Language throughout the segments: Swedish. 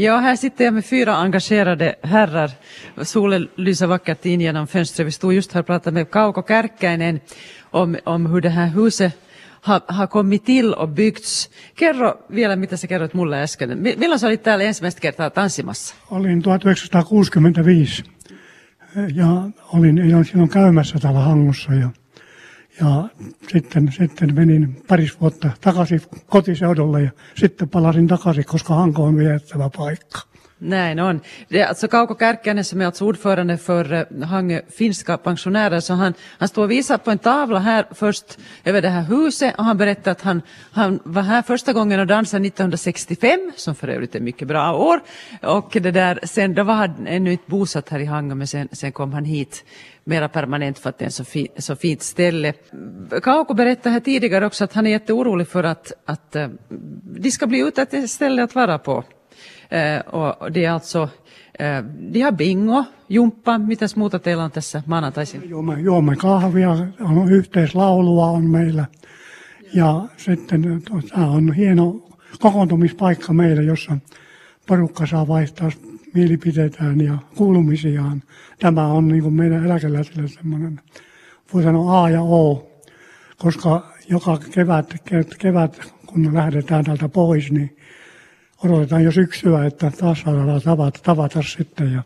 Ja, här sitter jag med fyra engagerade herrar. Solen lyser vackert in genom fönstret. Vi stod just här och pratade med Kauko Kärkkäinen om, om hur det här huset har, har kommit till och byggts. Kerro vielä, mitä sä kerroit mulle äsken. Mi- Milloin sä olit täällä ensimmäistä kertaa tanssimassa? Olin 1965 ja olin jo silloin käymässä täällä Hangossa ja, ja sitten, sitten menin paris vuotta takaisin kotiseudulle ja sitten palasin takaisin, koska Hanko on viettävä paikka. Näin on. Det är alltså Kauko Kärkkänen, som är alltså ordförande för eh, Hangö finska pensionärer. Så han, han står och visar på en tavla här först över det här huset och han berättar att han, han var här första gången och dansade 1965, som för övrigt är ett mycket bra år. Och det där, sen då var han ännu inte bosatt här i Hangö men sen, sen kom han hit mera permanent för att det är ett så, fi, så fint ställe. Kauko berättade här tidigare också att han är jätteorolig för att, att eh, de ska bli utan ett ställe att vara på. Eh, och det är alltså, eh, de har bingo, jumpa, mitäs muuta teillä on tässä maanantaisin? Juomme, juomme kahvia, on yhteislaulua on meillä ja sitten tämä on hieno kokoontumispaikka meillä, jossa porukka saa vaihtaa mielipiteitään ja kuulumisiaan. Tämä on niin kuin meidän eläkeläisille semmoinen, voi sanoa A ja O, koska joka kevät, ke- kevät kun lähdetään täältä pois, niin odotetaan jo syksyä, että taas saadaan tavata, tavata sitten ja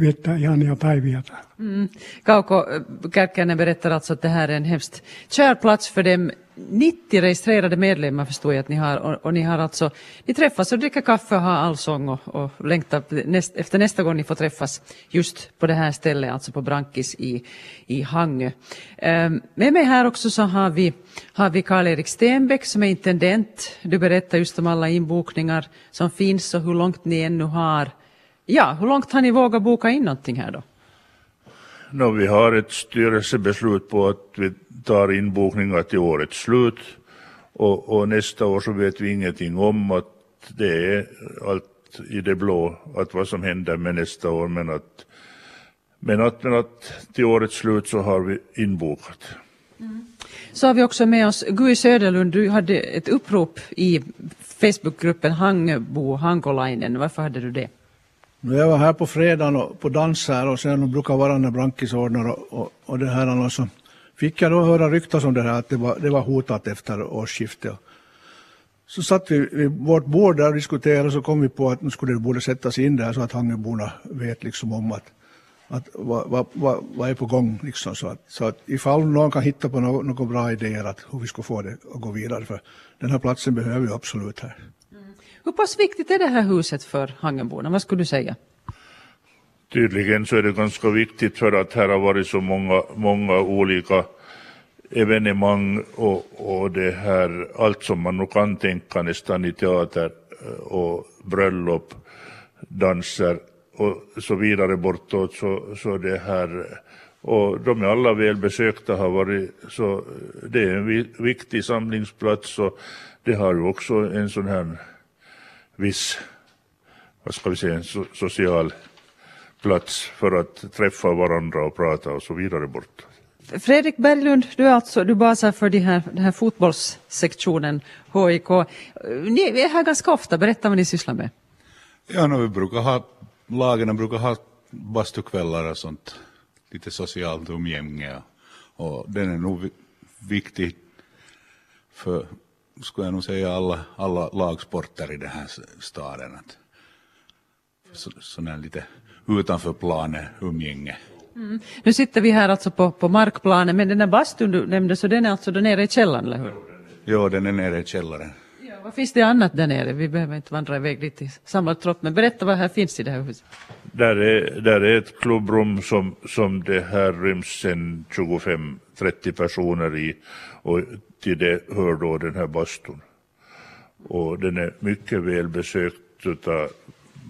viettää ihania päiviä täällä. Mm. Kauko äh, Kärkkäinen berättar alltså att det här är en hemskt kär plats för dem. 90 registrerade medlemmar förstår jag att ni har och, och ni har alltså, ni träffas och dricker kaffe och har allsång och, och längtar näst, efter nästa gång ni får träffas just på det här stället, alltså på Brankis i, i Hangö. Um, med mig här också så har vi, har vi Karl-Erik Stenbeck som är intendent. Du berättar just om alla inbokningar som finns och hur långt ni ännu har Ja, hur långt har ni vågat boka in någonting här då? No, vi har ett styrelsebeslut på att vi tar inbokningar till årets slut och, och nästa år så vet vi ingenting om att det är allt i det blå, att vad som händer med nästa år, men att, men att, men att till årets slut så har vi inbokat. Så har vi också med oss Gui Söderlund, du hade ett upprop i Facebookgruppen Hangbo Hankolainen. Varför hade du det? Jag var här på fredagen och på dans här och sen brukar vara när Brankis ordnar och, och, och det här och så fick jag då höra ryktas om det här att det var, det var hotat efter årsskiftet. Så satt vi vid vårt bord där och diskuterade och så kom vi på att nu skulle det borde sättas in där så att Hangöborna vet liksom om att, att vad, vad, vad, vad är på gång liksom så att, så att ifall någon kan hitta på några något bra idéer att hur vi ska få det att gå vidare för den här platsen behöver vi absolut här. Hur pass viktigt är det här huset för Hangenborna? Vad skulle du säga? Tydligen så är det ganska viktigt för att här har varit så många, många olika evenemang och, och det här, allt som man nu kan tänka nästan i teater eh, och bröllop, danser och så vidare bortåt så, så det här och de är alla välbesökta har varit så det är en viktig samlingsplats och det har ju också en sån här viss, vad ska vi säga, en so social plats för att träffa varandra och prata och så vidare bort. Fredrik Berglund, du är alltså du basar för de här, den här fotbollssektionen HIK. Ni är här ganska ofta, berätta vad ni sysslar med. Ja, no, vi brukar ha, lagen brukar ha bastukvällar och sånt, lite socialt umgänge och, och den är nog vi- viktig för, skulle jag nog säga, alla, alla lagsporter i den här staden. Att, så, sån här lite utanför planen umgänge. Nu sitter vi här alltså på, på markplanen, men den här bastun du nämnde, så den är alltså där nere i källaren, eller hur? Jo, den är nere i källaren. Ja, vad finns det annat där nere? Vi behöver inte vandra iväg dit i samlad tropp, men berätta vad här finns i det här huset. Där är, där är ett klubbrum som, som det här ryms 25-30 personer i och till det hör då den här bastun. Och den är mycket väl besökt utav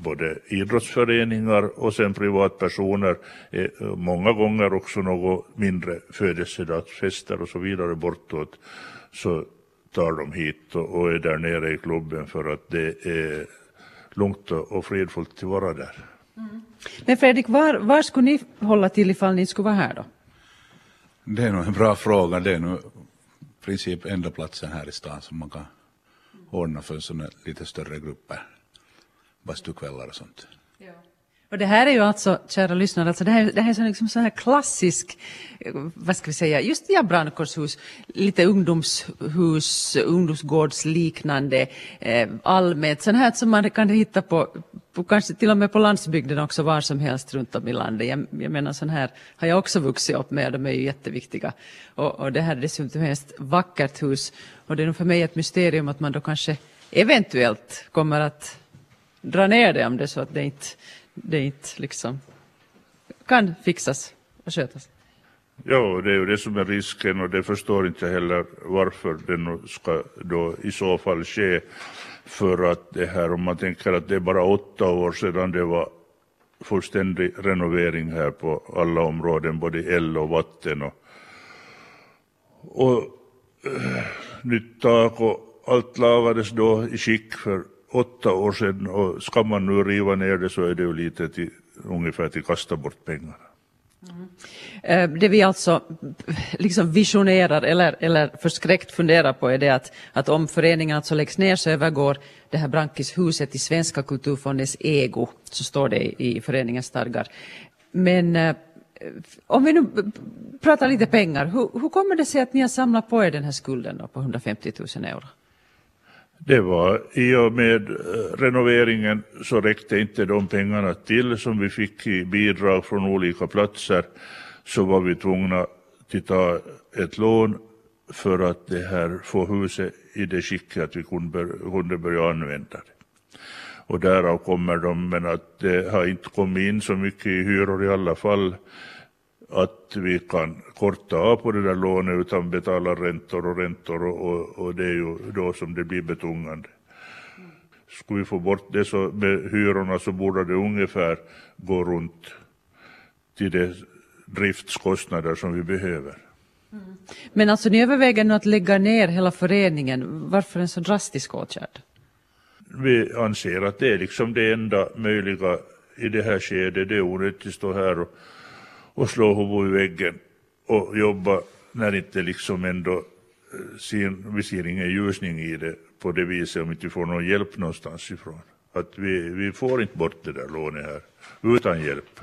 både idrottsföreningar och sen privatpersoner. Eh, många gånger också något mindre födelsedagsfester och så vidare bortåt. Så tar de hit och, är där nere i klubben för att det är lugnt och och fredfullt att vara där. Men Fredrik, var, var skulle ni hålla till ifall ni skulle vara här då? Det är nog en bra fråga. Det är nog i princip enda platsen här i stan som man kan ordna för sådana lite större grupper. bastukvällar och sånt. Och det här är ju alltså, kära lyssnare, alltså det här, det här är så liksom så här klassisk, eh, vad ska vi säga, just ja, brandkårshus, lite ungdomshus, ungdomsgårdsliknande, eh, allmänt, sånt här som man kan hitta på, på, kanske till och med på landsbygden också, var som helst runt om i landet. Jag, jag menar, sån här har jag också vuxit upp med, de är ju jätteviktiga. Och, och det här är dessutom ett vackert hus, och det är nog för mig ett mysterium att man då kanske eventuellt kommer att dra ner det om det är så att det inte det inte liksom kan fixas och skötas. Ja, det är ju det som är risken och det förstår inte heller varför det nu ska då i så fall ske. För att det här, om man tänker att det är bara åtta år sedan det var fullständig renovering här på alla områden, både el och vatten och, och eh, äh, nytt tak och allt lagades då i skick för åtta år sedan och ska man nu riva ner det så är det ju lite till, ungefär till kasta bort pengarna. Mm. Eh, det vi alltså liksom visionerar eller, eller förskräckt funderar på är det att, att om föreningen alltså läggs ner så övergår det här Brankishuset i Svenska kulturfondens ego, så står det i föreningens stadgar. Men eh, om vi nu pratar lite pengar, hur, hur kommer det sig att ni har samlat på er den här skulden på 150 000 euro? Det var i och med eh, renoveringen så räckte inte de pengarna till som vi fick i bidrag från olika platser. Så var vi tvungna att ta ett lån för att det här få huset i det skicket att vi kunde börja använda det. Och därav kommer de, men att det har inte kommit in så mycket i hyror i alla fall att vi kan korta av på det där lånet utan betala räntor och räntor och, och, och, det är ju då som det blir betungande. Skulle vi få bort det så med hyrorna så borde det ungefär gå runt till de driftskostnader som vi behöver. Mm. Men alltså ni överväger nu att lägga ner hela föreningen. Varför en så drastisk åtgärd? Vi anser att det är liksom det enda möjliga i det här skedet. Det är onödigt att stå här och och slå huvudet i väggen och jobba när inte liksom ändå eh, sin, vi ser ingen ljusning i det på det viset om inte vi får någon hjälp någonstans ifrån. Att vi, vi får inte bort det där lånet här utan hjälp.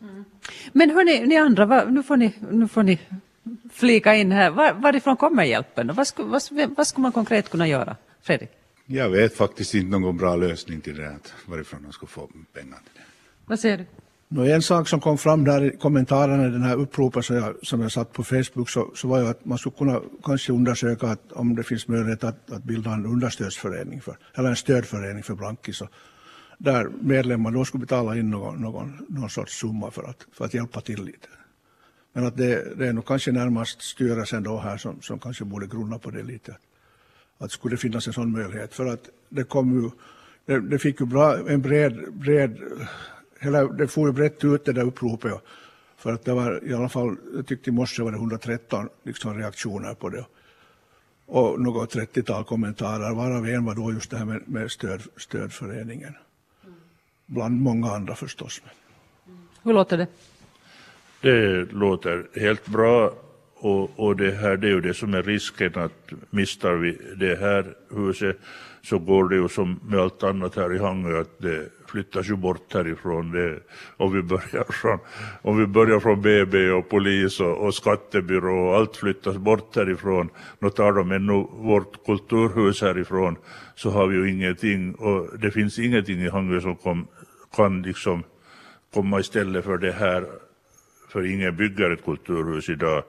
Mm. Men hörni, ni andra, va, nu, får ni, nu får ni flika in här. Var, varifrån kommer hjälpen? Vad, sku, vad, vad skulle man konkret kunna göra? Fredrik? Jag vet faktiskt inte någon bra lösning till det, varifrån de ska få pengar till det. Vad säger du? En sak som kom fram där i kommentarerna i den här uppropet som jag, som jag satt på Facebook så, så var ju att man skulle kunna kanske undersöka att, om det finns möjlighet att, att bilda en understödsförening för, eller en stödförening för Blankis. Där medlemmar då skulle betala in någon, någon, någon sorts summa för att, för att hjälpa till lite. Men att det, det är nog kanske närmast styrelsen då här som, som kanske borde grunna på det lite. Att skulle det finnas en sån möjlighet. För att det kom ju, det, det fick ju bra, en bred, bred hela, det får ju brett ut det där uppropet. För att det var i alla fall, jag tyckte i morse var det 113 liksom, reaktioner på det. Och något 30-tal kommentarer, varav en var då just det här med, med stöd, stödföreningen. Bland många andra förstås. Hur låter det? Det låter helt bra och, och det här det är ju det som är risken att mistar vi det här huset så går det ju som med allt annat här i Hangö att det flyttas ju bort härifrån. Det, om, vi börjar från, om vi börjar från BB och polis och, och skattebyrå och allt flyttas bort härifrån. Nu tar de ännu vårt kulturhus härifrån så har vi ju ingenting och det finns ingenting i Hangö som kom, kan liksom komma istället för det här. För ingen bygger ett kulturhus idag.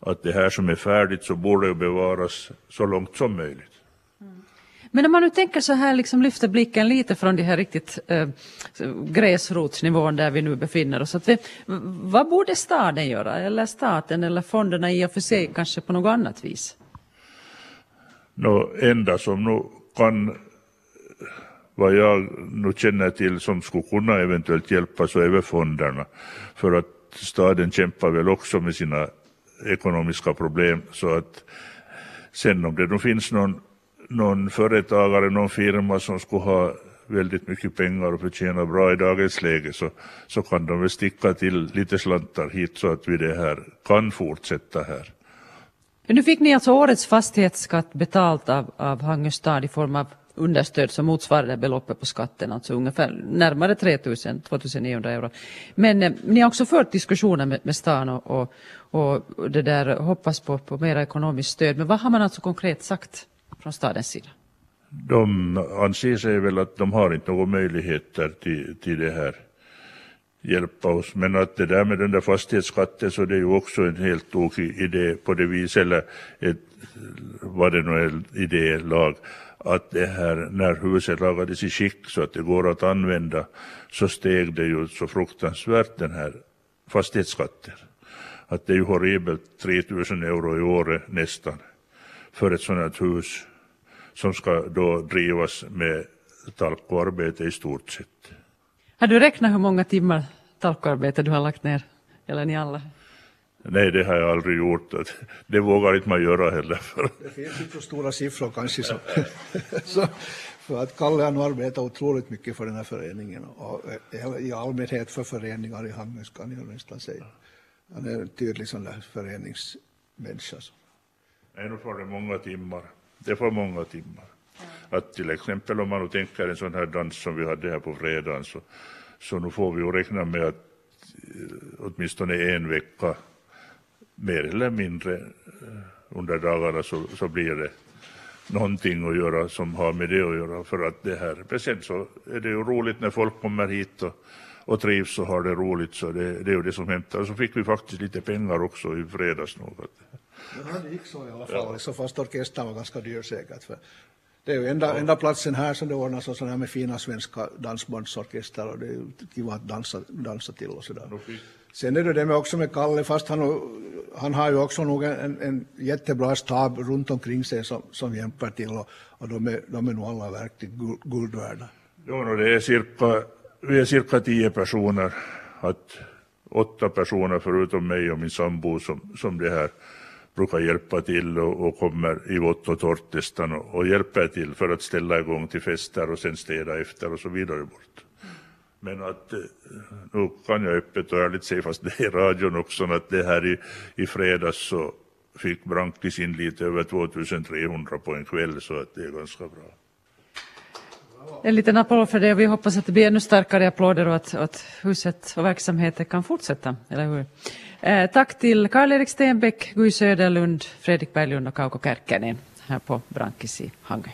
Att det här som är färdigt så borde ju bevaras så långt som möjligt. Men om man nu tänker så här, liksom lyfter blicken lite från de här riktigt äh, gräsrotsnivån där vi nu befinner oss. Att vi, vad borde staden göra, eller staten, eller fonderna i och för sig, kanske på något annat vis? Nå, enda som nu kan, vad jag nu känner till, som skulle kunna eventuellt hjälpa så är väl fonderna. För att staden kämpar väl också med sina ekonomiska problem. Så att sen om det nu finns någon någon företagare, någon firma som skulle ha väldigt mycket pengar och förtjäna bra i dagens läge så, så kan de väl sticka till lite slantar hit så att vi det här kan fortsätta här. Nu fick ni alltså årets fastighetsskatt betalt av, av Hangö stad i form av understöd som motsvarade beloppet på skatten, alltså ungefär närmare 3 000, 2900 euro. Men eh, ni har också fört diskussioner med, med stan och, och, och det där hoppas på, på mer ekonomiskt stöd. Men vad har man alltså konkret sagt från stadens sida? De anser sig väl att de har inte några möjligheter till, till det här hjälpa oss. Men att det där med den där fastighetsskatten så det är ju också en helt tokig idé på det viset, eller ett, vad det nu är idélag, att det här när huset lagades i skick så att det går att använda så steg det ju så fruktansvärt den här fastighetsskatten. Att det är ju horribelt, 3000 euro i året nästan för ett sådant hus som ska då drivas med talkoarbete i stort sett. Har du räknat hur många timmar talkarbete du har lagt ner? Eller ni alla? Nej, det har jag aldrig gjort. Det vågar inte man göra heller. För. Det finns inte så stora siffror kanske. Så, så, för att Kalle har arbetat otroligt mycket för den här föreningen och i allmänhet för föreningar i Hangö kan jag nästan säga. Han är en tydlig sån där föreningsmänniska. Nej, nu får det många timmar. Det får många timmar. Att till exempel om man nu tänker en sån här dans som vi hade här på fredagen så, så nu får vi ju räkna med att eh, åtminstone en vecka mer eller mindre eh, under dagarna så, så blir det någonting att göra som har med det att göra för att det här, men sen så är det ju roligt när folk kommer hit och, och trivs och har det roligt så det, det är ju det som hämtar. Så fick vi faktiskt lite pengar också i fredags nog. Ja, det gick så i alla fall, ja. så fast orkestern var ganska dyr säkert. För det är ju enda, ja. enda platsen här som det ordnas sådana här med fina svenska dansbandsorkester och det är kiva att dansa, dansa till och sådär. Sen är det det med också med Kalle, fast han, han har ju också nog en, en jättebra stab runt omkring sig som, som hjälper till och, och de, är, de är nog alla verkligt guld värda. Jo, det är cirka, vi är cirka tio personer, att åtta personer förutom mig och min sambo som, som det här brukar hjälpa till och, och kommer i vått och torrt nästan och, och hjälper till för att ställa igång till fester och sen städa efter och så vidare bort. Men att eh, nu kan jag öppet och ärligt säga, fast det är radion också, att det här i, i fredags så fick Brankis in lite över 2300 på en kväll så att det är ganska bra. En liten applåd för det och vi hoppas att det blir ännu starkare applåder och att, att huset och verksamheten kan fortsätta, eller hur? Eh, tack till Karl-Erik Stenbeck, Guy Söderlund, Fredrik Berglund och Kauko Kärkkänen här på Brankis i Hangö.